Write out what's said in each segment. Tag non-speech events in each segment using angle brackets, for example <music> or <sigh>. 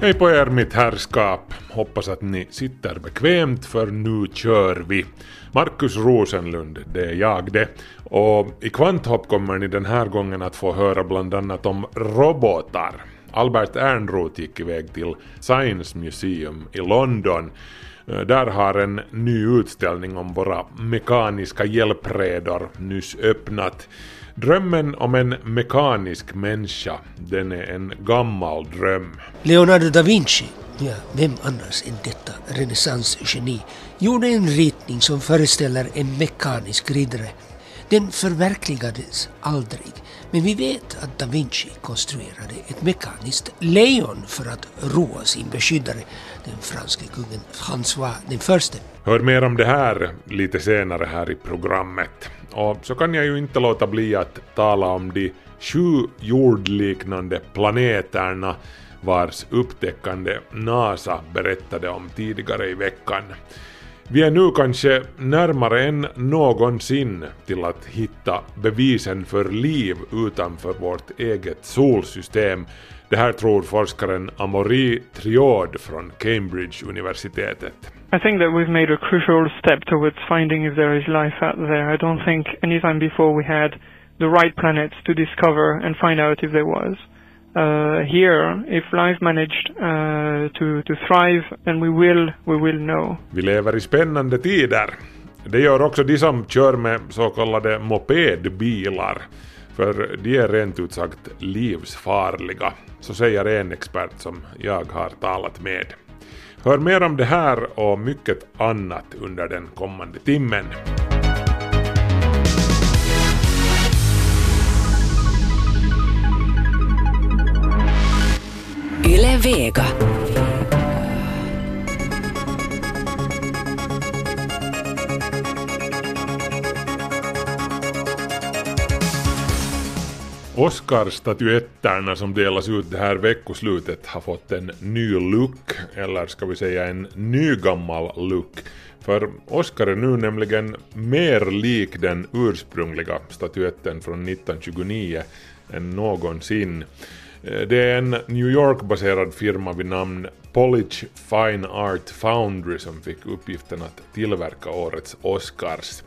Hej på er mitt herrskap! Hoppas att ni sitter bekvämt för nu kör vi. Markus Rosenlund, det är jag det. Och i Kvanthopp kommer ni den här gången att få höra bland annat om robotar. Albert Ernroth gick iväg till Science Museum i London. Eh, där har en ny utställning om våra mekaniska hjälpredor nyss öppnat. Drömmen om en mekanisk människa, den är en gammal dröm. Leonardo da Vinci, ja, vem annars än detta renässansgeni, gjorde en ritning som föreställer en mekanisk riddare. Den förverkligades aldrig, men vi vet att da Vinci konstruerade ett mekaniskt lejon för att roa sin beskyddare, den franske kungen François den förste. Hör mer om det här lite senare här i programmet. Och så kan jag ju inte låta bli att tala om de sju jordliknande planeterna vars upptäckande NASA berättade om tidigare i veckan. Vi är nu kanske närmare än någonsin till att hitta bevisen för liv utanför vårt eget solsystem. Det här tror forskaren Amaury Triod från Cambridge-universitetet. I think that we've made a crucial step towards finding if there is life out there. I don't think any time before we had the right planets to discover and find out if there was. Uh, here, if life managed uh, to, to thrive, then we will, we will know. Vi lever i spännande tider. Det gör också de som kör med så kallade mopedbilar, för de är rent ut sagt livsfarliga. Så säger en expert som jag har talat med. Hör mer om det här och mycket annat under den kommande timmen. Yle Vega. Oscarsstatyetterna som delas ut det här veckoslutet har fått en ny look, eller ska vi säga en nygammal look. För Oscar är nu nämligen mer lik den ursprungliga statyetten från 1929 än någonsin. Eh, det är en New York-baserad firma vid namn Polish Fine Art Foundry som fick uppgiften att tillverka årets Oscars.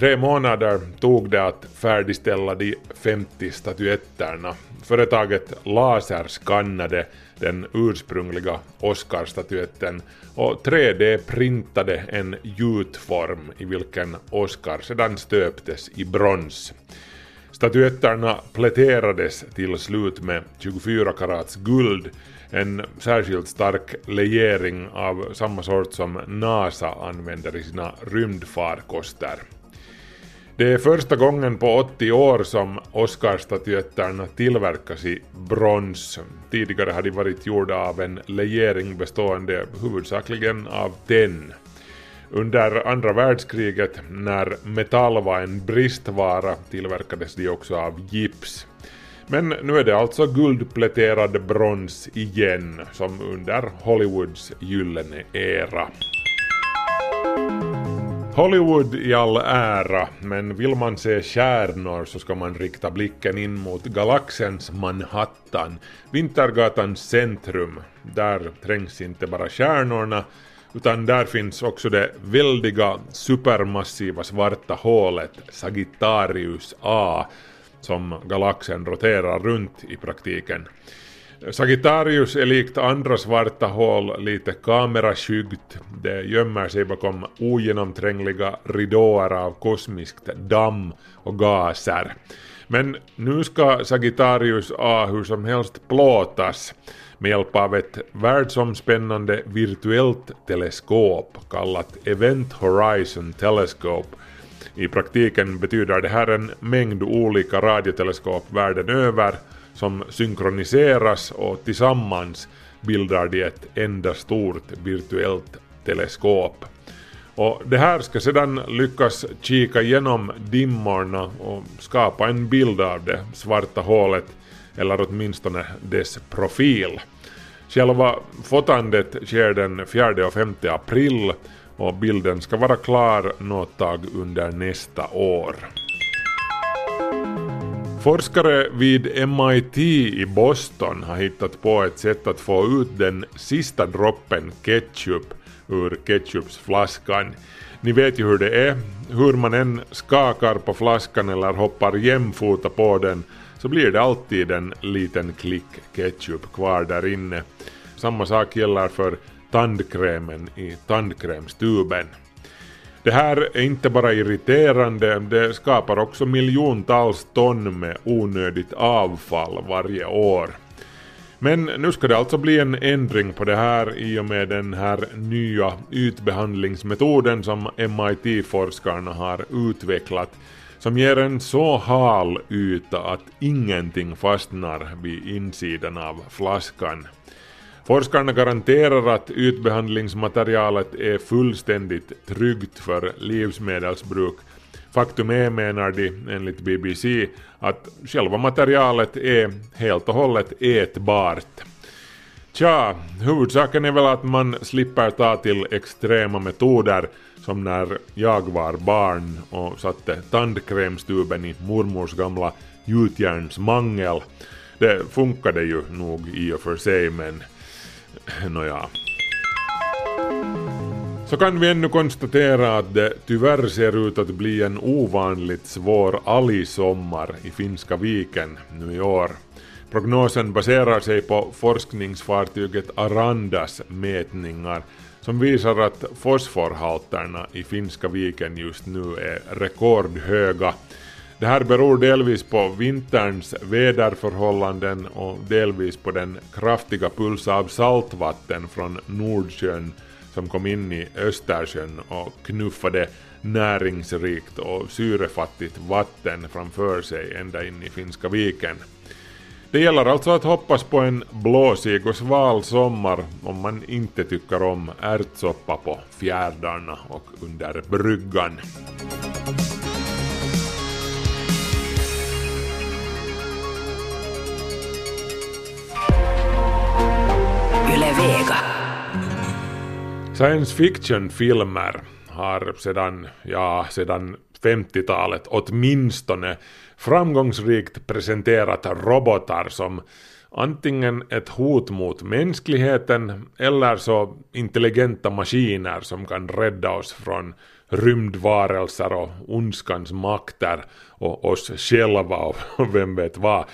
Tre månader tog det att färdigställa de 50 statyetterna. Företaget laserskannade den ursprungliga Oscarsstatyetten och 3D-printade en gjutform i vilken Oscar sedan stöptes i brons. Statyetterna pläterades till slut med 24 karats guld, en särskilt stark legering av samma sort som NASA använder i sina rymdfarkoster. Det är första gången på 80 år som Oscarsstatyetterna tillverkas i brons. Tidigare har de varit gjorda av en legering bestående huvudsakligen av tenn. Under andra världskriget, när metall var en bristvara, tillverkades de också av gips. Men nu är det alltså guldpläterad brons igen, som under Hollywoods gyllene era. Hollywood i all ära, men vill man se stjärnor så ska man rikta blicken in mot galaxens Manhattan, Vintergatans centrum. Där trängs inte bara stjärnorna, utan där finns också det väldiga supermassiva svarta hålet Sagittarius A, som galaxen roterar runt i praktiken. Sagittarius är likt andra svarta hål lite kameraskyggt. Det gömmer sig bakom ogenomträngliga ridåer av kosmiskt damm och gaser. Men nu ska Sagittarius A hur som helst plåtas med hjälp av ett världsomspännande virtuellt teleskop kallat Event Horizon Telescope. I praktiken betyder det här en mängd olika radioteleskop världen över som synkroniseras och tillsammans bildar de ett enda stort virtuellt teleskop. Och det här ska sedan lyckas kika genom dimmorna och skapa en bild av det svarta hålet, eller åtminstone dess profil. Själva fotandet sker den 4 och 5 april och bilden ska vara klar något tag under nästa år. Forskare vid MIT i Boston har hittat på ett sätt att få ut den sista droppen ketchup ur ketchupsflaskan. Ni vet ju hur det är, hur man än skakar på flaskan eller hoppar jämfota på den så blir det alltid en liten klick ketchup kvar där inne. Samma sak gäller för tandkrämen i tandkrämstuben. Det här är inte bara irriterande, det skapar också miljontals ton med onödigt avfall varje år. Men nu ska det alltså bli en ändring på det här i och med den här nya ytbehandlingsmetoden som MIT-forskarna har utvecklat som ger en så hal yta att ingenting fastnar vid insidan av flaskan. Forskarna garanterar att ytbehandlingsmaterialet är fullständigt tryggt för livsmedelsbruk. Faktum är, menar de enligt BBC, att själva materialet är helt och hållet ätbart. Tja, huvudsaken är väl att man slipper ta till extrema metoder som när jag var barn och satte tandkrämstuben i mormors gamla gjutjärnsmangel. Det funkade ju nog i och för sig men nåja. Så kan vi ännu konstatera att det tyvärr ser ut att bli en ovanligt svår algsommar i Finska viken nu i år. Prognosen baserar sig på forskningsfartyget Arandas mätningar som visar att fosforhalterna i Finska viken just nu är rekordhöga. Det här beror delvis på vinterns väderförhållanden och delvis på den kraftiga puls av saltvatten från Nordsjön som kom in i Östersjön och knuffade näringsrikt och syrefattigt vatten framför sig ända in i Finska viken. Det gäller alltså att hoppas på en blåsig och sval sommar om man inte tycker om ärtsoppa på fjärdarna och under bryggan. Vega. Science fiction-filmer har sedan, ja, sedan 50-talet åtminstone framgångsrikt presenterat robotar som antingen ett hot mot mänskligheten eller så intelligenta maskiner som kan rädda oss från rymdvarelser och ondskans makter och oss själva och <laughs> vem vet vad.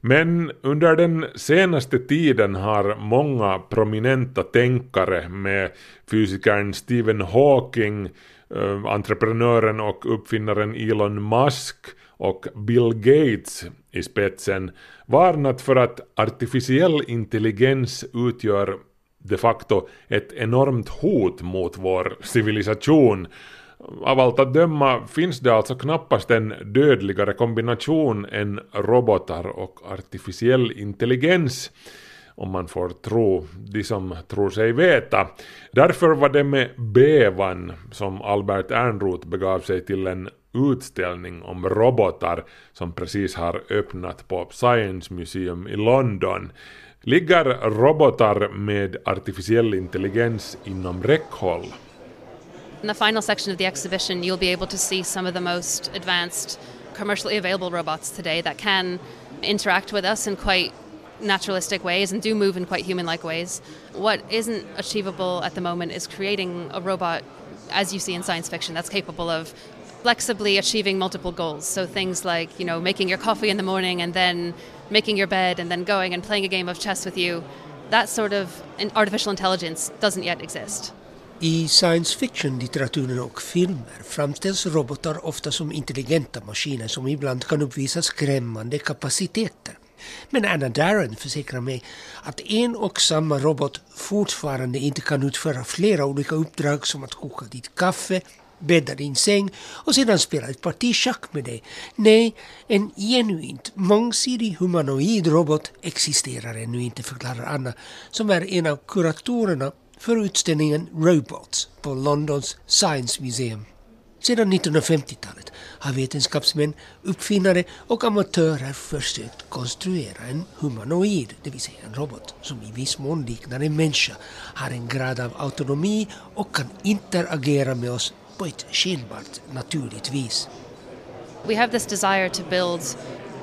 Men under den senaste tiden har många prominenta tänkare med fysikern Stephen Hawking, eh, entreprenören och uppfinnaren Elon Musk och Bill Gates i spetsen varnat för att artificiell intelligens utgör de facto ett enormt hot mot vår civilisation. Av allt att döma finns det alltså knappast en dödligare kombination än robotar och artificiell intelligens om man får tro de som tror sig veta. Därför var det med bävan som Albert Ernroth begav sig till en utställning om robotar som precis har öppnat på Science Museum i London. Ligger robotar med artificiell intelligens inom räckhåll? In the final section of the exhibition, you'll be able to see some of the most advanced commercially available robots today that can interact with us in quite naturalistic ways and do move in quite human like ways. What isn't achievable at the moment is creating a robot, as you see in science fiction, that's capable of flexibly achieving multiple goals. So things like, you know, making your coffee in the morning and then making your bed and then going and playing a game of chess with you. That sort of artificial intelligence doesn't yet exist. I science fiction-litteraturen och filmer framställs robotar ofta som intelligenta maskiner som ibland kan uppvisa skrämmande kapaciteter. Men Anna Darren försäkrar mig att en och samma robot fortfarande inte kan utföra flera olika uppdrag som att koka ditt kaffe, bädda din säng och sedan spela ett parti schack med dig. Nej, en genuint mångsidig humanoid robot existerar ännu inte, förklarar Anna, som är en av kuratorerna för utställningen Robots på Londons Science Museum. Sedan 1950-talet har vetenskapsmän, uppfinnare och amatörer försökt konstruera en humanoid, det vill säga en robot som i viss mån liknar en människa, har en grad av autonomi och kan interagera med oss på ett skenbart naturligt vis. We have this desire to build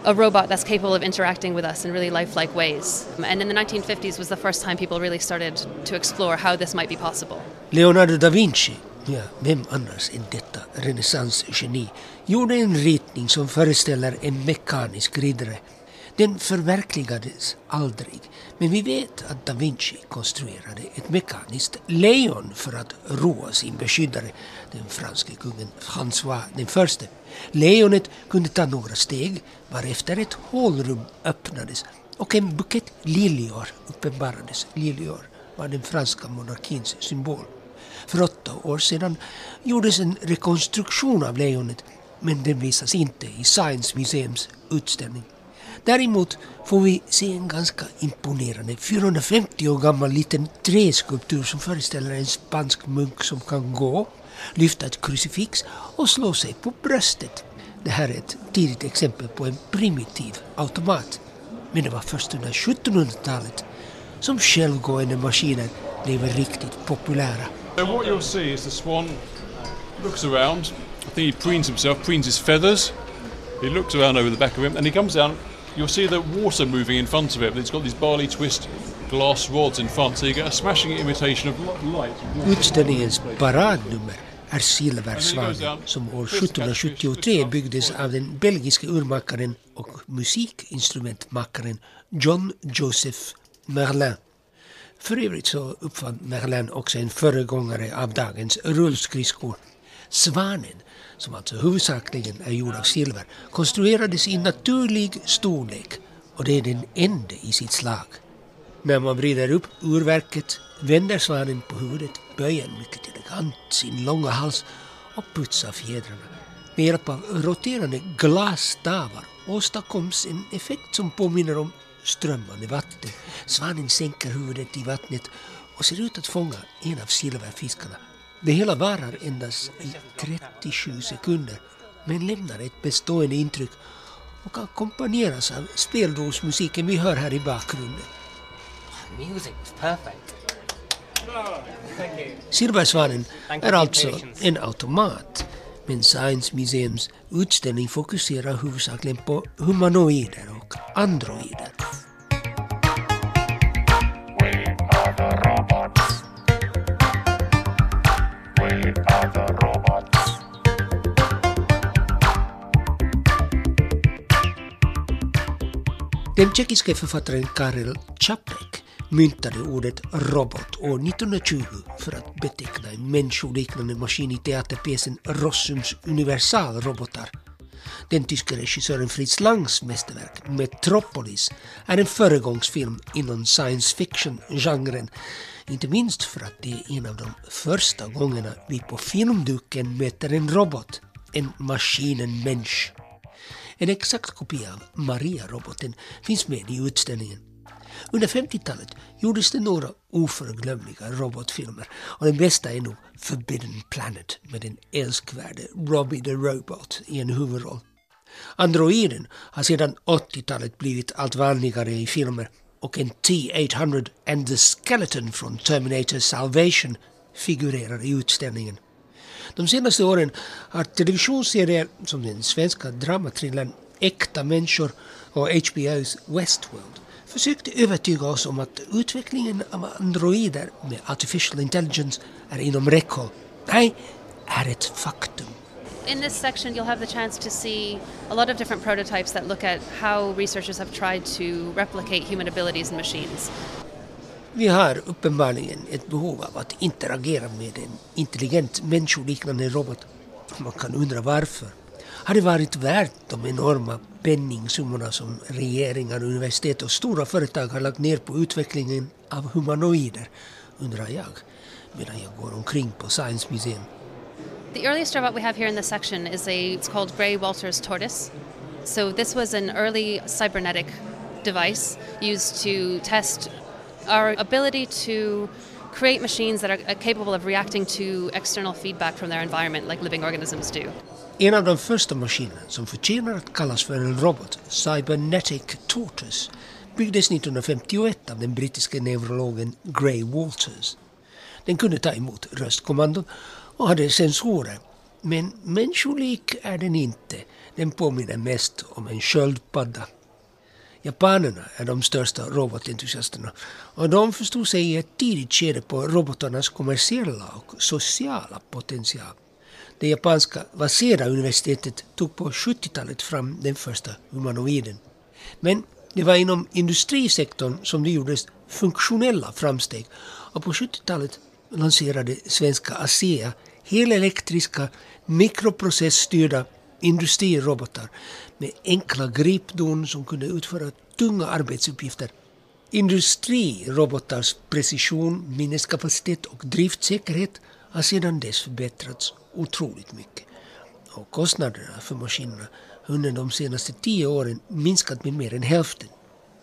a robot that's capable of interacting with us in really lifelike ways. And in the 1950s was the first time people really started to explore how this might be possible. Leonardo da Vinci, ja, vem annars än detta renässansgeni, gjorde en ritning som föreställer en mekanisk riddare. Den förverkligades aldrig, men vi vet att da Vinci konstruerade ett mekaniskt lejon för att roa sin beskyddare, den franske kungen François den förste. Lejonet kunde ta några steg varefter ett hålrum öppnades och en bukett liljor uppenbarades. Liljor var den franska monarkins symbol. För åtta år sedan gjordes en rekonstruktion av lejonet men den visas inte i Science Museums utställning. Däremot får vi se en ganska imponerande 450 år gammal liten träskulptur som föreställer en spansk munk som kan gå, lyfta ett krucifix och slå sig på bröstet. Det här är ett tidigt exempel på en primitiv automat. Men det var först under 1700-talet som självgående maskiner blev riktigt populära. So what you'll see is the swan looks around. I think he preens himself, preens his feathers. He looks around over the back of him, and he comes down. You'll see the water moving in front of it. It's got these barley twist glass rods in front, so you get a smashing imitation of light. Utställningens paradnummer är Silversvanen som år 1773 byggdes av den belgiske urmakaren och musikinstrumentmakaren John Joseph Merlin. För övrigt så uppfann Merlin också en föregångare av dagens rullskridskor. Svanen, som alltså huvudsakligen är gjord av silver, konstruerades i naturlig storlek och det är den enda i sitt slag. När man vrider upp urverket vänder svanen på huvudet, böjer mycket elegant sin långa hals och putsar fjädrarna. Med hjälp av roterande glasstavar åstadkoms en effekt som påminner om strömmande vatten. Svanen sänker huvudet i vattnet och ser ut att fånga en av silverfiskarna. Det hela varar endast i 37 sekunder men lämnar ett bestående intryck och ackompanjeras av speldosmusiken vi hör här i bakgrunden. Music was perfect. Silversvanen är alltså en automat men Science Museums utställning fokuserar huvudsakligen på humanoider och androider. Den tjeckiske författaren Karel Čapek myntade ordet robot år 1920 för att beteckna en människoliknande maskin i teaterpjäsen Rossums universalrobotar. Den tyske regissören Fritz Langs mästerverk Metropolis är en föregångsfilm inom science fiction-genren. Inte minst för att det är en av de första gångerna vi på filmduken möter en robot, en maskinen människa. En exakt kopia av Maria-roboten finns med i utställningen. Under 50-talet gjordes det några oförglömliga robotfilmer och den bästa är nog Forbidden Planet med den älskvärde Robbie the Robot i en huvudroll. Androiden har sedan 80-talet blivit allt vanligare i filmer och en T-800 and the Skeleton från Terminator Salvation figurerar i utställningen. De senaste åren har televisionsserier som den svenska dramatrillern Äkta människor och HBOs Westworld försökt övertyga oss om att utvecklingen av androider med artificial intelligence är inom räckhåll. Nej, är ett faktum. In this section, you'll have the chance to see a lot of different prototypes that look at how researchers have tried to replicate human abilities in machines. Vi har uppenbarligen ett behov av att interagera med en intelligent människoliknande robot. Man kan undra varför. Har det varit värt de enorma penningsummorna som regeringar, universitet och stora företag har lagt ner på utvecklingen av humanoider, undrar jag, medan jag går omkring på Science Museum. The earliest robot we have here in this section is a, it's called Gray Walters Tortoise. So this was an early cybernetic device used to test our ability to create machines that are capable of reacting to external feedback from their environment like living organisms do. En av de första maskinerna som förtjänar att kallas för en robot, Cybernetic Tortoise, byggdes 1951 av den brittiske neurologen Gray Walters. Den kunde ta emot röstkommandon och hade sensorer. Men människolik är den inte. Den påminner mest om en sköldpadda. Japanerna är de största robotentusiasterna och de förstod sig i ett tidigt skede på robotarnas kommersiella och sociala potential. Det japanska Waseda-universitetet tog på 70-talet fram den första humanoiden. Men det var inom industrisektorn som det gjordes funktionella framsteg och på 70-talet lanserade svenska ASEA helelektriska mikroprocessstyrda industrirobotar med enkla gripdon som kunde utföra tunga arbetsuppgifter. Industrirobotars precision, minneskapacitet och driftsäkerhet har sedan dess förbättrats otroligt mycket. Och kostnaderna för maskinerna har under de senaste tio åren minskat med mer än hälften.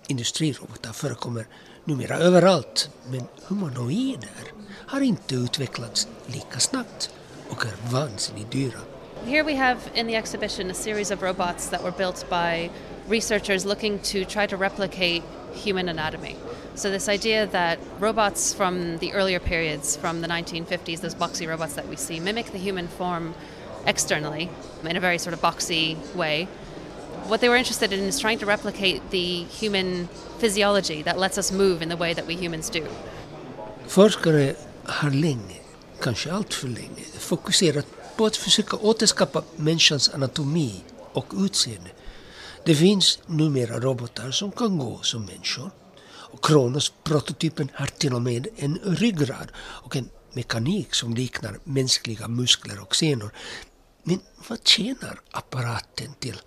Industrirobotar förekommer numera överallt, men humanoider har inte utvecklats lika snabbt och är vansinnigt dyra. Here we have in the exhibition a series of robots that were built by researchers looking to try to replicate human anatomy. So, this idea that robots from the earlier periods, from the 1950s, those boxy robots that we see, mimic the human form externally in a very sort of boxy way. What they were interested in is trying to replicate the human physiology that lets us move in the way that we humans do. Forskare har länge, kanske allt för länge, fokuserat på att försöka återskapa människans anatomi och utseende. Det finns numera robotar som kan gå som människor. Och Kronos-prototypen har till och med en ryggrad och en mekanik som liknar mänskliga muskler och senor. Men vad tjänar apparaten till?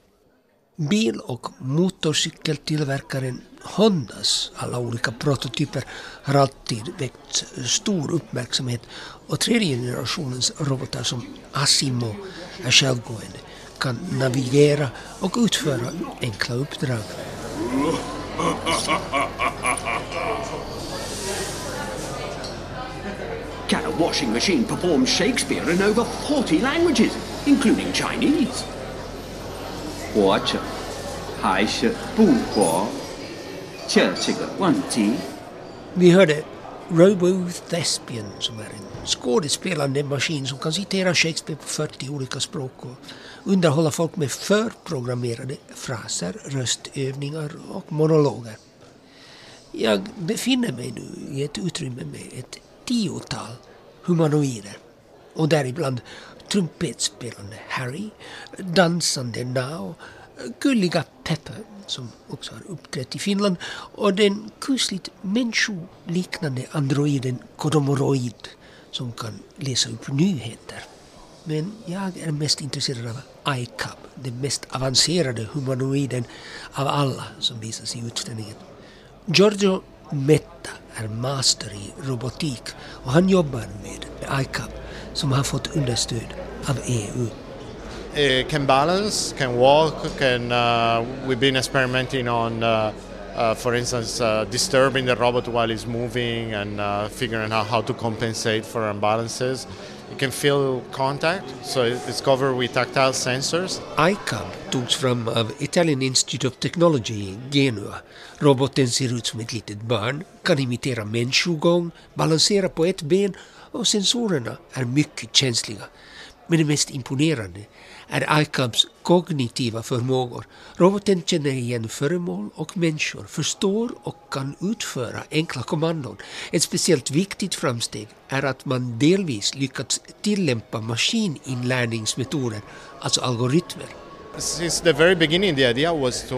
Bil och motorcykeltillverkaren Hondas alla olika prototyper har alltid väckt stor uppmärksamhet och tredje generationens robotar som Asimo är självgående, kan navigera och utföra enkla uppdrag. Can a washing machine perform Shakespeare in over 40 languages, including Chinese? 活着还是不活，这是个问题。 Vi hörde Robo Thespian som är en skådespelande maskin som kan citera Shakespeare på 40 olika språk och underhålla folk med förprogrammerade fraser, röstövningar och monologer. Jag befinner mig nu i ett utrymme med ett tiotal humanoider och däribland trumpetspelande Harry, dansande Nao, gulliga Pepper som också har uppträtt i Finland och den kusligt människoliknande androiden Kodomoroid som kan läsa upp nyheter. Men jag är mest intresserad av ICAP, den mest avancerade humanoiden av alla som visas i utställningen. Giorgio Metta är master i robotik och han jobbar med ICAP som har fått understöd av EU. It eh, can balance, can walk, can. Uh, we've been experimenting on, uh, uh, for instance, uh, disturbing the robot while it's moving and uh, figuring out how to compensate for imbalances. It can feel contact, so it's covered with tactile sensors. iCub togs fram av Italian Institute of Technology i Genua. Roboten ser ut som ett litet barn, kan imitera människogång, balansera på ett ben och sensorerna är mycket känsliga. Men det mest imponerande är ICABs kognitiva förmågor. Roboten känner igen föremål och människor, förstår och kan utföra enkla kommandon. Ett speciellt viktigt framsteg är att man delvis lyckats tillämpa maskininlärningsmetoder, alltså algoritmer. Since the very beginning, the idea was to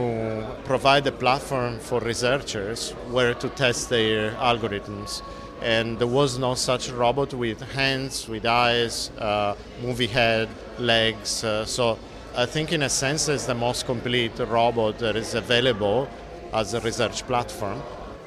provide a platform for researchers where to test their algorithms. And there was no such robot with hands, with eyes, uh, movie head, legs. Uh, so I think, in a sense, it's the most complete robot that is available as a research platform.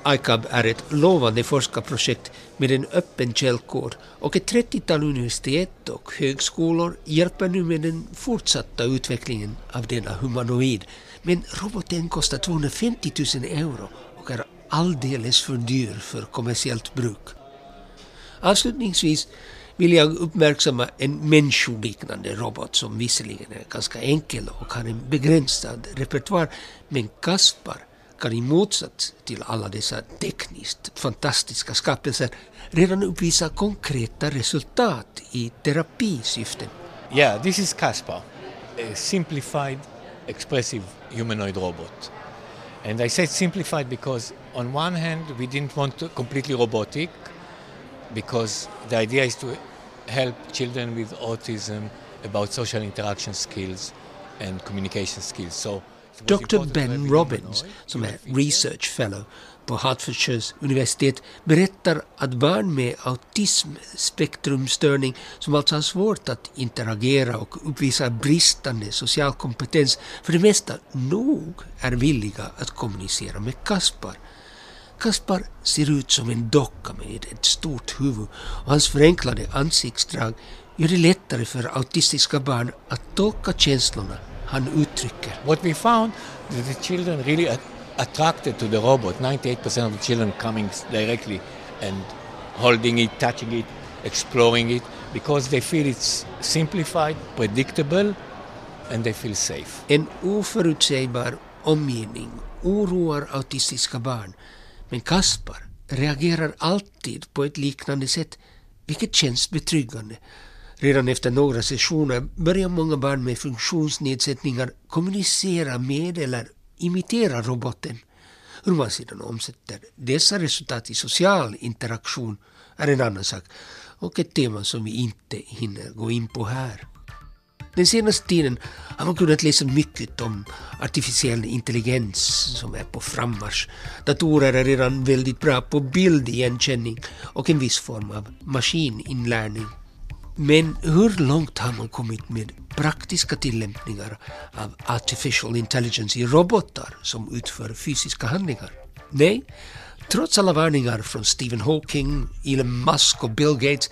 ICAB är ett lovande forskarprojekt med en öppen källkod och ett 30-tal universitet och högskolor hjälper nu med den fortsatta utvecklingen av denna humanoid. Men roboten kostar 250 000 euro och är alldeles för dyr för kommersiellt bruk. Avslutningsvis vill jag uppmärksamma en människoliknande robot som visserligen är ganska enkel och har en begränsad repertoar, men Kaspar kan i motsats till alla dessa tekniskt fantastiska skapelser redan uppvisa konkreta resultat i terapisyfte. Yeah, this is Caspar, a simplified, expressive humanoid robot. And I said simplified because, on one hand, we didn't want to completely robotic, because the idea is to help children with autism about social interaction skills and communication skills. So Dr Ben Robbins, som är research fellow på Hertfordshires universitet, berättar att barn med autismspektrumstörning, som alltså har svårt att interagera och uppvisar bristande social kompetens, för det mesta nog är villiga att kommunicera med Kaspar. Kaspar ser ut som en docka med ett stort huvud och hans förenklade ansiktsdrag gör det lättare för autistiska barn att tolka känslorna han uttrycker. What we found that the children really attracted to the robot. 98% of the children coming directly and holding it, touching it, exploring it because they feel it's simplified, predictable and they feel safe. En oförutsägbar omgivning oroar autistiska barn men Kaspar reagerar alltid på ett liknande sätt vilket känns betryggande. Redan efter några sessioner börjar många barn med funktionsnedsättningar kommunicera med eller imitera roboten. Hur man sedan omsätter dessa resultat i social interaktion är en annan sak och ett tema som vi inte hinner gå in på här. Den senaste tiden har man kunnat läsa mycket om artificiell intelligens som är på frammarsch. Datorer är redan väldigt bra på bildigenkänning och en viss form av maskininlärning. Men hur långt har man kommit med praktiska tillämpningar av artificial intelligence i robotar som utför fysiska handlingar? Nej, trots alla varningar från Stephen Hawking, Elon Musk och Bill Gates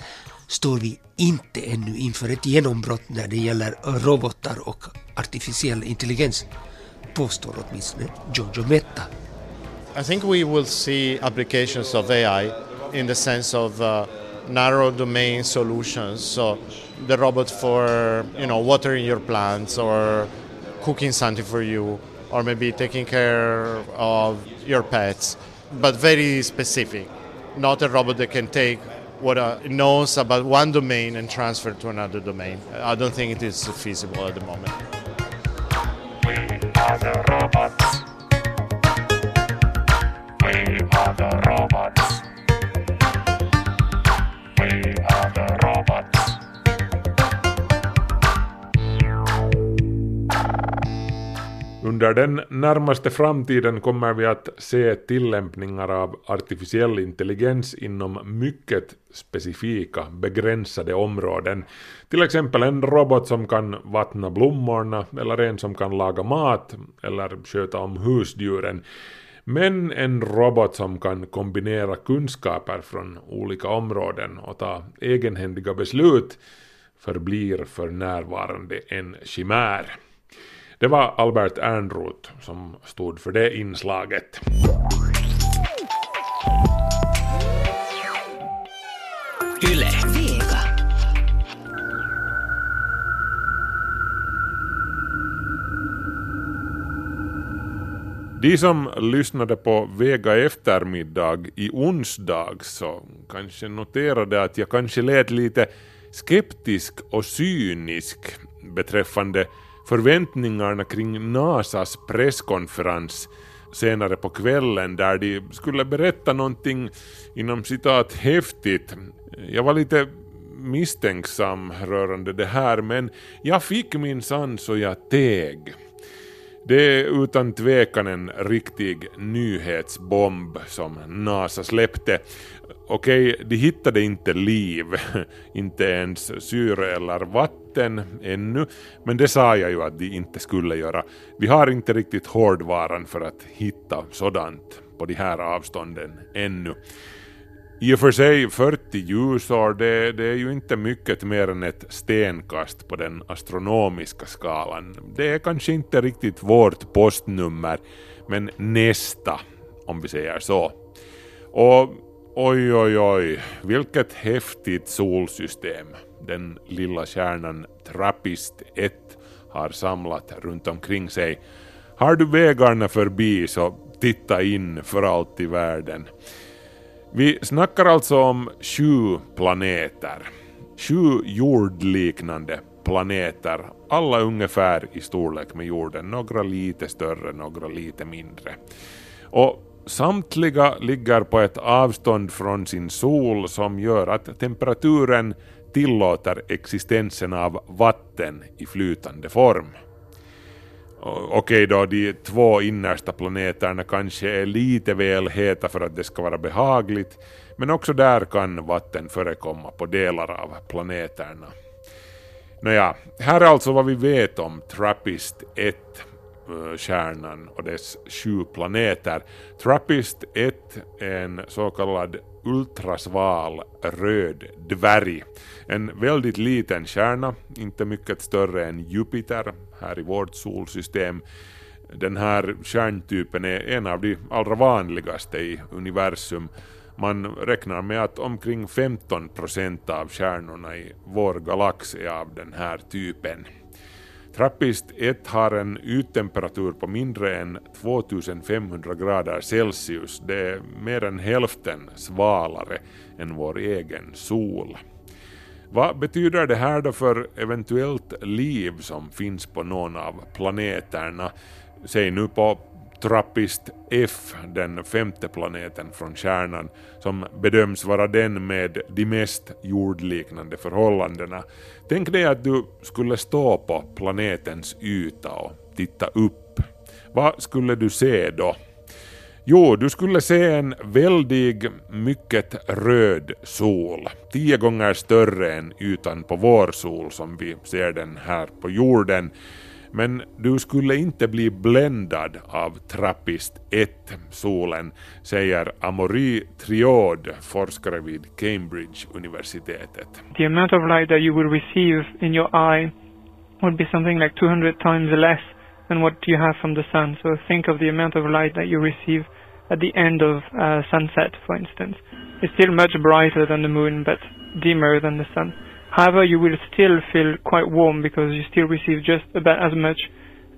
står vi inte ännu inför ett genombrott när det gäller robotar och artificiell intelligens, påstår åtminstone Giorgio Metta. I think we will see applications of AI in the sense of uh, narrow domain solutions. So the robot for you know watering your plants or cooking something for you or maybe taking care of your pets, but very specific. Not a robot that can take what uh, knows about one domain and transfer to another domain. I don't think it is feasible at the moment. Under den närmaste framtiden kommer vi att se tillämpningar av artificiell intelligens inom mycket specifika, begränsade områden. Till exempel en robot som kan vattna blommorna, eller en som kan laga mat, eller sköta om husdjuren. Men en robot som kan kombinera kunskaper från olika områden och ta egenhändiga beslut förblir för närvarande en chimär. Det var Albert Ernroth som stod för det inslaget. Yle. Vega. De som lyssnade på Vega eftermiddag i onsdag så kanske noterade att jag kanske lät lite skeptisk och cynisk beträffande förväntningarna kring NASAs presskonferens senare på kvällen där de skulle berätta någonting inom citat häftigt. Jag var lite misstänksam rörande det här men jag fick min sans och jag teg. Det är utan tvekan en riktig nyhetsbomb som NASA släppte. Okej, de hittade inte liv, <laughs> inte ens syre eller vatten ännu, men det sa jag ju att de inte skulle göra. Vi har inte riktigt hårdvaran för att hitta sådant på de här avstånden ännu. I och för sig 40 ljusår, det, det är ju inte mycket mer än ett stenkast på den astronomiska skalan. Det är kanske inte riktigt vårt postnummer, men nästa, om vi säger så. Och oj, oj, oj, vilket häftigt solsystem den lilla kärnan Trappist 1 har samlat runt omkring sig. Har du vägarna förbi så titta in för allt i världen. Vi snackar alltså om sju planeter. Sju jordliknande planeter, alla ungefär i storlek med jorden, några lite större, några lite mindre. Och samtliga ligger på ett avstånd från sin sol som gör att temperaturen tillåter existensen av vatten i flytande form. Okej då, de två innersta planeterna kanske är lite väl heta för att det ska vara behagligt, men också där kan vatten förekomma på delar av planeterna. Nåja, här är alltså vad vi vet om Trappist 1, Eh, stjärnan och dess sju planeter. Trappist 1 är en så kallad ultrasval röd dvärg. En väldigt liten stjärna, inte mycket större än Jupiter här i vårt solsystem. Den här stjärntypen är en av de allra vanligaste i universum. Man räknar med att omkring 15 procent av stjärnorna i vår galax är av den här typen. Trappist 1 har en yttemperatur på mindre än 2500 grader Celsius. Det är mer än hälften svalare än vår egen sol. Vad betyder det här då för eventuellt liv som finns på någon av planeterna? Säg nu på Trappist F, den femte planeten från stjärnan, som bedöms vara den med de mest jordliknande förhållandena. Tänk dig att du skulle stå på planetens yta och titta upp. Vad skulle du se då? Jo, du skulle se en väldig, mycket röd sol, tio gånger större än ytan på vår sol som vi ser den här på jorden. Men du skulle inte bli bländad av Trappist 1, solen, säger Amaury Triod, forskare vid Cambridge-universitetet. The amount of light that you will receive in your eye would be something like 200 times less than what you have from the sun. So think of the amount of light that you receive at the end of uh, sunset, for instance. It's still much brighter than the moon, but dimmer than the sun. However, you will still feel quite warm because you still receive just about as much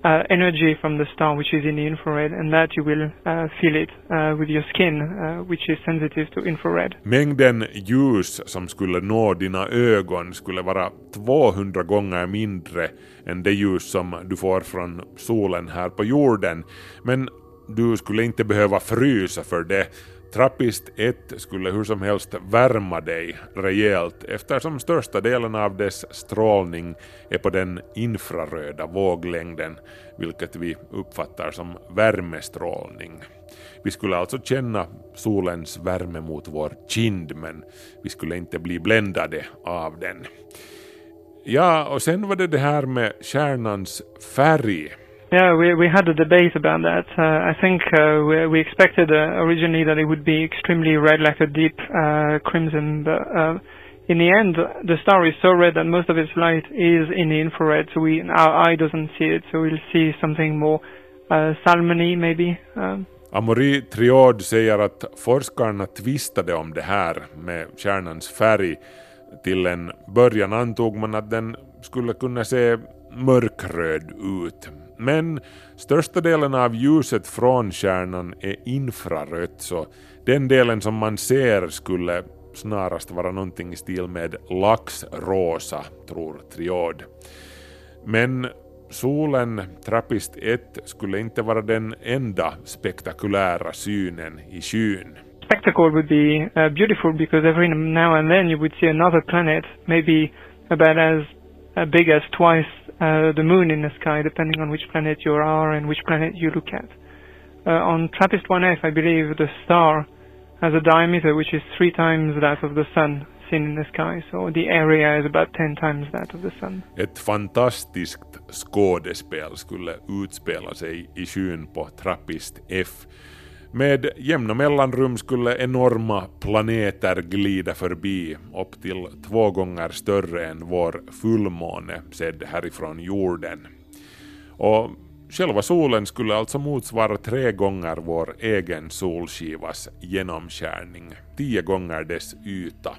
uh, energy from the star, which is in the infrared, and that you will uh, feel it uh, with your skin, uh, which is sensitive to infrared. Mängden ljus som skulle nå dina ögon skulle vara 200 gånger mindre än det ljus som du får från solen här på jorden. Men du skulle inte behöva frysa för det. Trappist 1 skulle hur som helst värma dig rejält eftersom största delen av dess strålning är på den infraröda våglängden, vilket vi uppfattar som värmestrålning. Vi skulle alltså känna solens värme mot vår kind, men vi skulle inte bli bländade av den. Ja, och sen var det det här med stjärnans färg. Yeah, we we had a debate about that. Uh, I think uh, we, we expected uh, originally that it would be extremely red, like a deep uh, crimson, but uh, in the end, the star is so red that most of its light is in the infrared, so we our eye doesn't see it. So we'll see something more uh, salmony, maybe. Um, Amaury Triod säger att forskarna tvistade om det här med kärnans färg. Till en början antog man att den skulle kunna se mörkröd ut. Men största delen av ljuset från stjärnan är infrarött så den delen som man ser skulle snarast vara någonting i stil med laxrosa, tror Triod. Men solen, Trappist 1, skulle inte vara den enda spektakulära synen i skyn. spectacle would be uh, beautiful because every now and then you would see another planet, maybe about as uh, big as twice uh, the moon in the sky, depending on which planet you are and which planet you look at. Uh, on TRAPPIST 1F, I believe the star has a diameter which is three times that of the sun seen in the sky, so the area is about 10 times that of the sun. Ett fantastiskt skådespel skulle utspela sig i skyn på Trappist F. Med jämna mellanrum skulle enorma planeter glida förbi, upp till två gånger större än vår fullmåne sedd härifrån jorden. Och själva solen skulle alltså motsvara tre gånger vår egen solskivas genomskärning, tio gånger dess yta.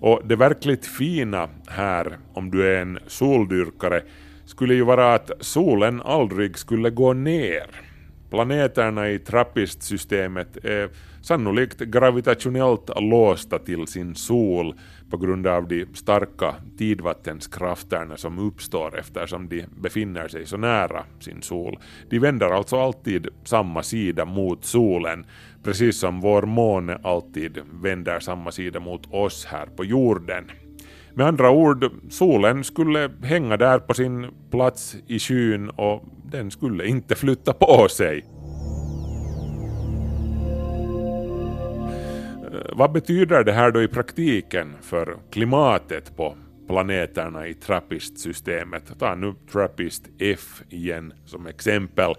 Och det verkligt fina här, om du är en soldyrkare, skulle ju vara att solen aldrig skulle gå ner. Planeterna i trappistsystemet är sannolikt gravitationellt låsta till sin sol på grund av de starka tidvattenskrafterna som uppstår eftersom de befinner sig så nära sin sol. De vänder alltså alltid samma sida mot solen, precis som vår måne alltid vänder samma sida mot oss här på jorden. Med andra ord, solen skulle hänga där på sin plats i skyn och den skulle inte flytta på sig. Eh, vad betyder det här då i praktiken för klimatet på planeterna i Trappist-systemet? Ta nu Trappist F igen som exempel.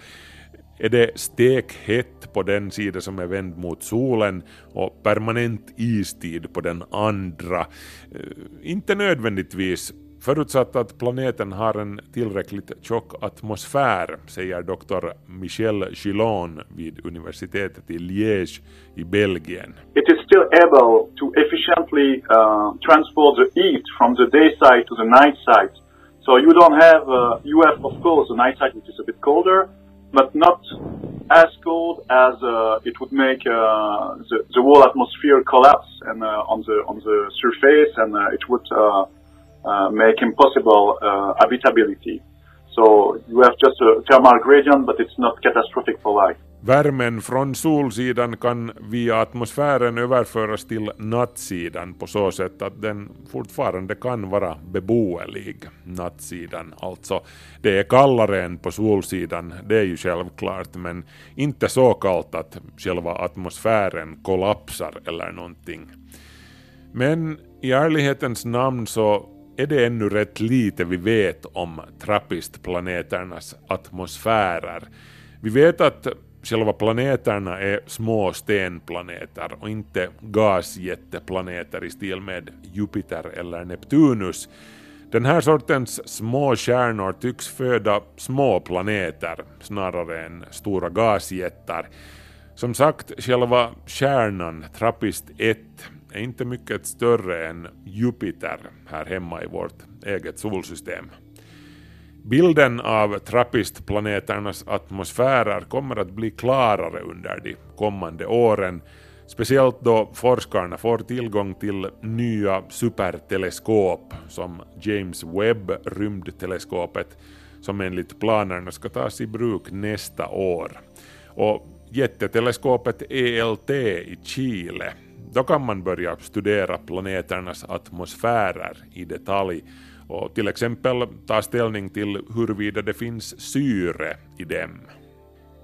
Är det stekhett på den sida som är vänd mot solen och permanent istid på den andra? Eh, inte nödvändigtvis Förutsatt att planeten har en tillräckligt tjock atmosfär, säger doktor Michel Gillon vid universitetet i Liège i Belgien. It is still able to efficiently uh, transport the heat from the day side to the night side. So you don't have, uh, you have of course the night side which is a bit colder, but not as cold as uh, it would make uh, the, the whole atmosphere collapse and uh, on the on the surface, and uh, it would uh, uh, make impossible habitability. So you have just a thermal gradient, but it's not catastrophic for life. Värmen från solsidan kan via atmosfären överföras till nattsidan på så sätt att den fortfarande kan vara beboelig. Nattsidan alltså. Det är kallare än på solsidan, det är ju självklart, men inte så kallt att själva atmosfären kollapsar eller någonting. Men i ärlighetens namn så är det ännu rätt lite vi vet om trappistplaneternas atmosfärer. Vi vet att själva planeterna är e, små stenplaneter och inte gasjätteplaneter i stil med Jupiter eller Neptunus. Den här sortens små stjärnor tycks föda små planeter snarare än stora gasjättar. Som sagt, själva kärnan, Trappist 1, är inte mycket större än Jupiter här hemma i vårt eget solsystem. Bilden av trappistplaneternas atmosfärer kommer att bli klarare under de kommande åren, speciellt då forskarna får tillgång till nya superteleskop som James Webb rymdteleskopet som enligt planerna ska tas i bruk nästa år. Och jätteteleskopet ELT i Chile då kan man börja studera planeternas atmosfärer i detalj och till exempel ta ställning till huruvida det finns syre i dem.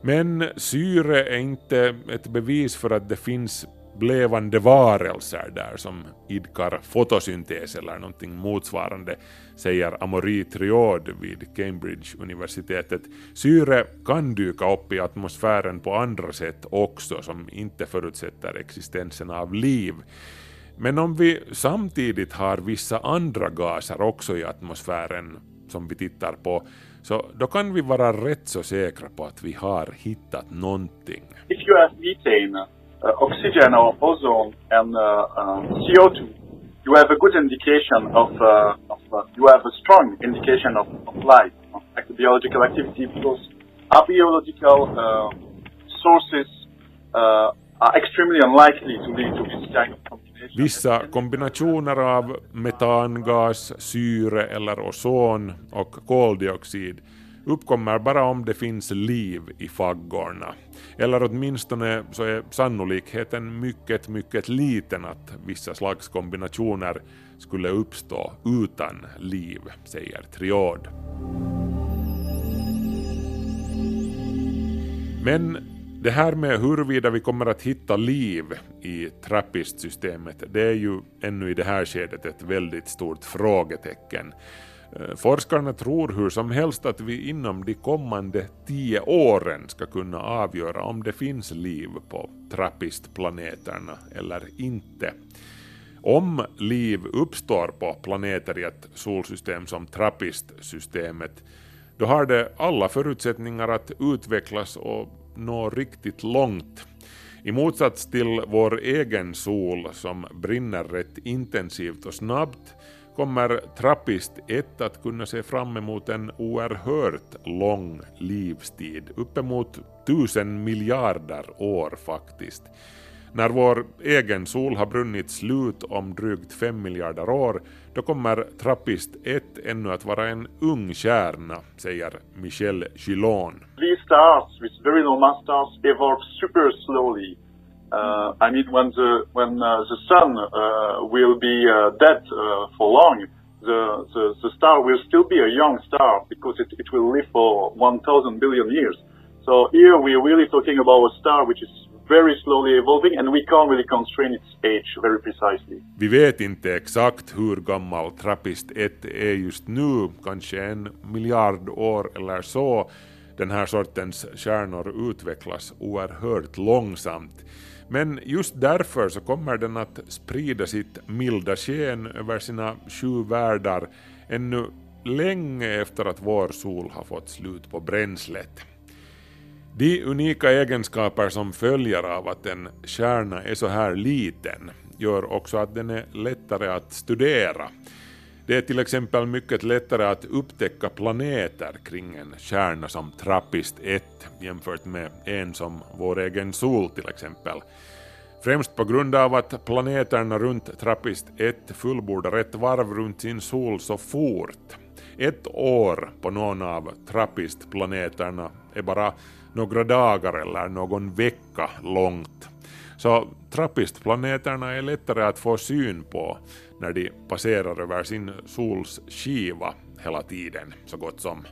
Men syre är inte ett bevis för att det finns levande varelser där som idkar fotosyntes eller någonting motsvarande, säger Amory Triod vid Cambridge-universitetet. Syre kan dyka upp i atmosfären på andra sätt också som inte förutsätter existensen av liv. Men om vi samtidigt har vissa andra gaser också i atmosfären som vi tittar på, så då kan vi vara rätt så säkra på att vi har hittat någonting. If you have methane, uh, oxygen or ozone and uh, um, uh, CO2, you have a good indication of, uh, of uh, you have a strong indication of, of life, of biological activity, because our biological uh, um, sources uh, are extremely unlikely to lead to this kind of. Vissa kombinationer av metangas, syre eller ozon och koldioxid uppkommer bara om det finns liv i faggorna. Eller åtminstone så är sannolikheten mycket, mycket liten att vissa slags kombinationer skulle uppstå utan liv, säger Triod. Men det här med huruvida vi kommer att hitta liv i trappistsystemet, det är ju ännu i det här skedet ett väldigt stort frågetecken. Eh, forskarna tror hur som helst att vi inom de kommande tio åren ska kunna avgöra om det finns liv på trappistplaneterna eller inte. Om liv uppstår på planeter i ett solsystem som trappistsystemet, då har det alla förutsättningar att utvecklas och nå riktigt långt. I motsats till vår egen sol som brinner rätt intensivt och snabbt kommer Trappist 1 att kunna se fram emot en oerhört lång livstid, uppemot tusen miljarder år faktiskt. När vår egen sol har brunnit slut om drygt 5 miljarder år, då kommer Trappist 1 ännu att vara en ung kärna, säger Michel Gillon. These stars with very normal stars evolve super slowly. Uh, I mean, when the when uh, the sun uh, will be uh, dead uh, for long, the, the the star will still be a young star because it, it will live for 1,000 billion years. So here we are really talking about a star which is very slowly evolving and we can't really constrain its age very precisely. Vi vet inte exakt hur gammal Trappist 1 är just nu, kanske en miljard år eller så. Den här sortens kärnor utvecklas oerhört långsamt. Men just därför så kommer den att sprida sitt milda sken över sina sju världar ännu länge efter att vår sol har fått slut på bränslet. De unika egenskaper som följer av att en kärna är så här liten gör också att den är lättare att studera. Det är till exempel mycket lättare att upptäcka planeter kring en kärna som Trappist 1 jämfört med en som vår egen sol till exempel. Främst på grund av att planeterna runt Trappist 1 fullbordar ett varv runt sin sol så fort. Ett år på någon av Trappist-planeterna är bara några dagar eller någon vecka långt. Så trappistplaneterna är lättare att få syn på när de passerar över sin sols skiva hela tiden, så gott som.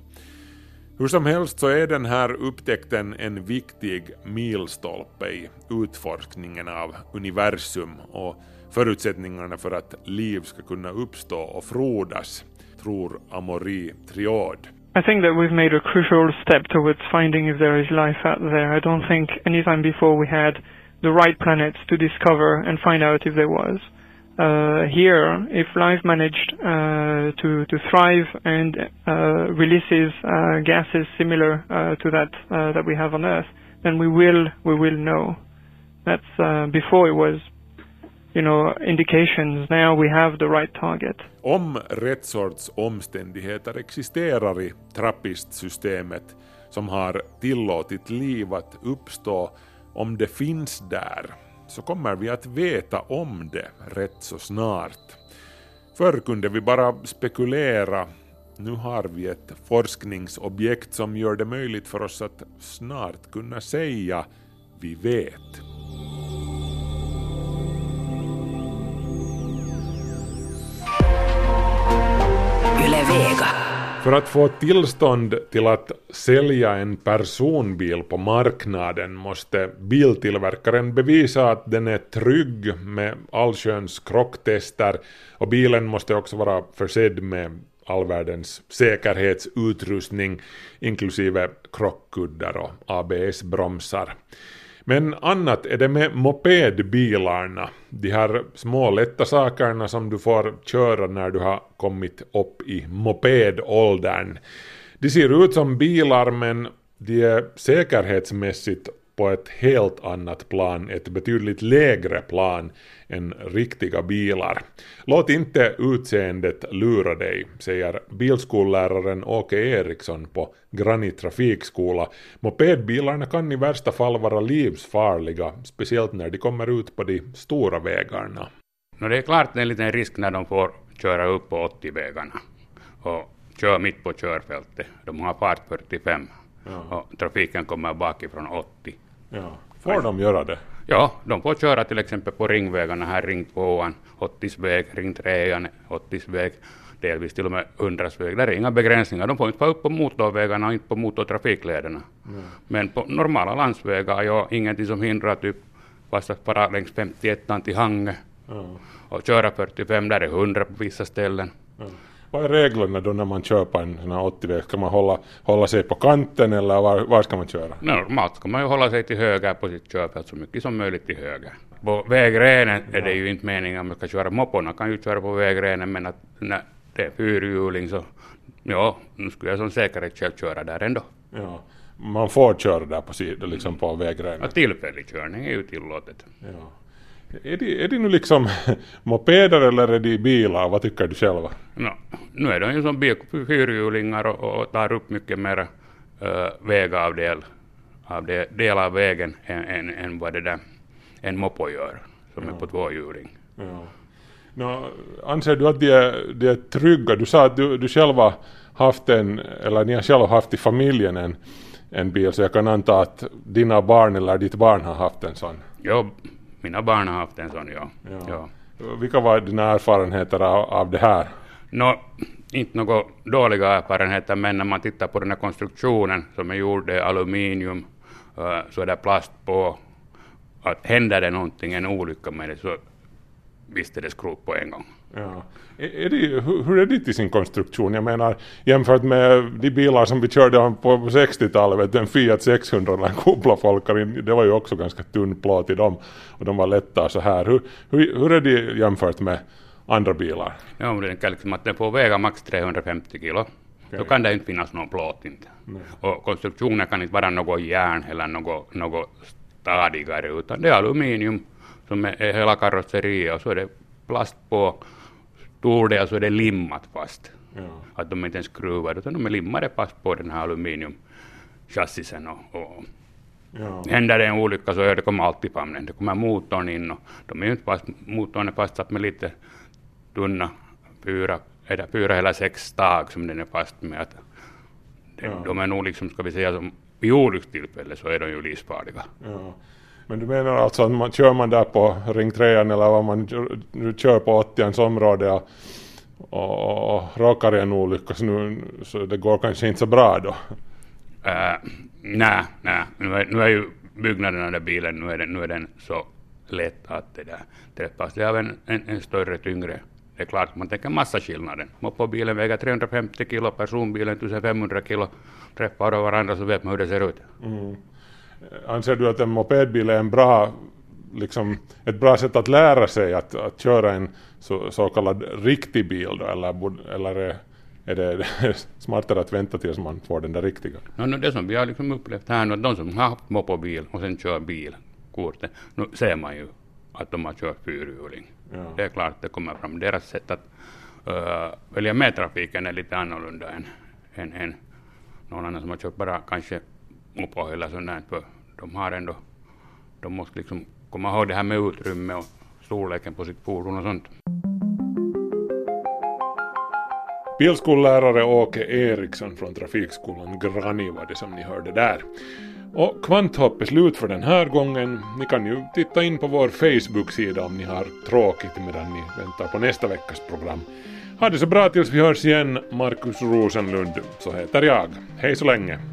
Hur som helst så är den här upptäckten en viktig milstolpe i utforskningen av universum och förutsättningarna för att liv ska kunna uppstå och frodas, tror Amori Triod. I think that we've made a crucial step towards finding if there is life out there. I don't think any time before we had the right planets to discover and find out if there was. Uh, here, if life managed uh, to to thrive and uh, releases uh, gases similar uh, to that uh, that we have on Earth, then we will we will know. That's before it was, you know, indications. Now we have the right target. Om rätt sorts omständigheter existerar i trappistsystemet som har tillåtit liv att uppstå, om det finns där, så kommer vi att veta om det rätt så snart. Förr kunde vi bara spekulera, nu har vi ett forskningsobjekt som gör det möjligt för oss att snart kunna säga vi vet. För att få tillstånd till att sälja en personbil på marknaden måste biltillverkaren bevisa att den är trygg med allsköns krocktester och bilen måste också vara försedd med all världens säkerhetsutrustning inklusive krockkuddar och ABS-bromsar. Men annat är det med mopedbilarna, de här små lätta sakerna som du får köra när du har kommit upp i mopedåldern. De ser ut som bilar men de är säkerhetsmässigt på ett helt annat plan, ett betydligt lägre plan än riktiga bilar. Låt inte utseendet lura dig, säger bilskolläraren Åke Eriksson på Granit trafikskola. Mopedbilarna kan i värsta fall vara livsfarliga, speciellt när de kommer ut på de stora vägarna. No, det är klart det är en liten risk när de får köra upp på 80-vägarna och kör mitt på körfältet. De har fart 45 ja. och trafiken kommer bakifrån 80. Ja. Får de göra det? Ja, de får köra till exempel på ringvägarna här, ring 2 80-väg, ring 3 80-väg, delvis till och med 100-väg. Där är inga begränsningar. De får inte vara upp på motorvägarna och inte på motortrafiklederna. Mm. Men på normala landsvägar, ja, ingenting som hindrar typ fast att fara längs 51 till Hange mm. och köra 45, där är 100 på vissa ställen. Mm. Vad är reglerna då när man kör på en sån här 80-väg? Ska man hålla, hålla sig på kanten eller var, var ska man köra? Normalt ska man ju hålla sig till höger på sitt körfält så mycket som möjligt till höger. På vägrenen är det ju inte meningen att man ska köra, mopporna kan ju köra på vägrenen men att när det är fyrhjuling så ja, nu skulle jag som säkerhet själv köra där ändå. Ja. Man får köra där på liksom på vägrenen? Ja, tillfällig körning är ju tillåtet. Ja. Är det, är det nu liksom <laughs> mopeder eller är det bilar? Vad tycker du själva? No, nu är de ju som bil- fyrhjulingar och, och tar upp mycket mer uh, vägavdel av det, del av vägen än, än, än vad det där en moppo gör som är på tvåhjuling. Ja. Nå, anser du att de är, de är trygga? Du sa att du, du själv har haft en, eller ni har själva haft i familjen en, en bil, så jag kan anta att dina barn eller ditt barn har haft en sån. Ja, mina barn har haft en sån, ja. ja. Vilka var dina erfarenheter av, av det här? Nå, inte några dåliga erfarenheter, men när man tittar på den här konstruktionen som är gjord i aluminium, uh, så är det plast på. Att händer det någonting, en olycka med det, så visst är det skrot på en gång. Ja. Är, det, hur, är det i sin konstruktion? Jag menar jämfört med de bilar som vi körde på 60-talet, vet du, en Fiat 600 eller en Folkarin, det var ju också ganska tunn plåt i dem och de var lätta så här. Hur, hur, hur är det jämfört med andra bilar? Ja, om det är liksom att den får väga max 350 kilo. Då kan det inte finnas någon plåt inte. Nej. Och konstruktionen kan inte vara något järn eller något, något stadigare, utan det är aluminium som är, är hela karosseriet och så är det plast på stor del så är det limmat fast. Ja. Att de inte är skruvar utan de är limmade fast på den här aluminiumchassisen och, och Ja. Händer det en olycka så är det kommer alltid famnen. Det kommer motorn in och de är ju inte fast, motorn är fastsatt med lite tunna fyra, är det fyra eller sex stag som den är fast med. Att det, Ja. De är nog liksom, ska vi säga, som vid olyckstillfälle så är de ju livsfarliga. Ja. Men du menar alltså att man, kör man där på Ring 3 eller vad man kör- nu kör på 80 område och, och, och råkar i en olycka så, nu, så det går kanske inte så bra då? Uh, nej, nej. Nu är, nu är ju byggnaden av den bilen, nu är den, nu är den så lätt att det där träffas det av en, en, en större, tyngre. Det är klart man tänker massaskillnaden. Moppobilen väger 350 kilo, personbilen 1500 kilo. Träffar de varandra så vet man hur det ser ut. Mm. Anser du att en mopedbil är en bra, liksom, ett bra sätt att lära sig att, att köra en så, så kallad riktig bil då, eller, eller är, är det <laughs> smartare att vänta tills man får den där riktiga? No, no, det som vi har liksom upplevt här nu, att de som har haft moppobil och sen kör bil, kortet, nu ser man ju att de har kört fyrhjuling. Ja. Det är klart det kommer fram. Deras sätt att uh, välja med trafiken är lite annorlunda än, än, än någon annan som har kört bara kanske moppo eller sånt där. För de har ändå, de måste liksom komma ihåg det här med utrymme och storleken på sitt fordon och sånt. Bilskollärare Åke Eriksson från Trafikskolan Grani var det som ni hörde där. Och Kvanthopp är slut för den här gången. Ni kan ju titta in på vår Facebook-sida om ni har tråkigt medan ni väntar på nästa veckas program. Ha det så bra tills vi hörs igen. Markus Rosenlund, så heter jag. Hej så länge.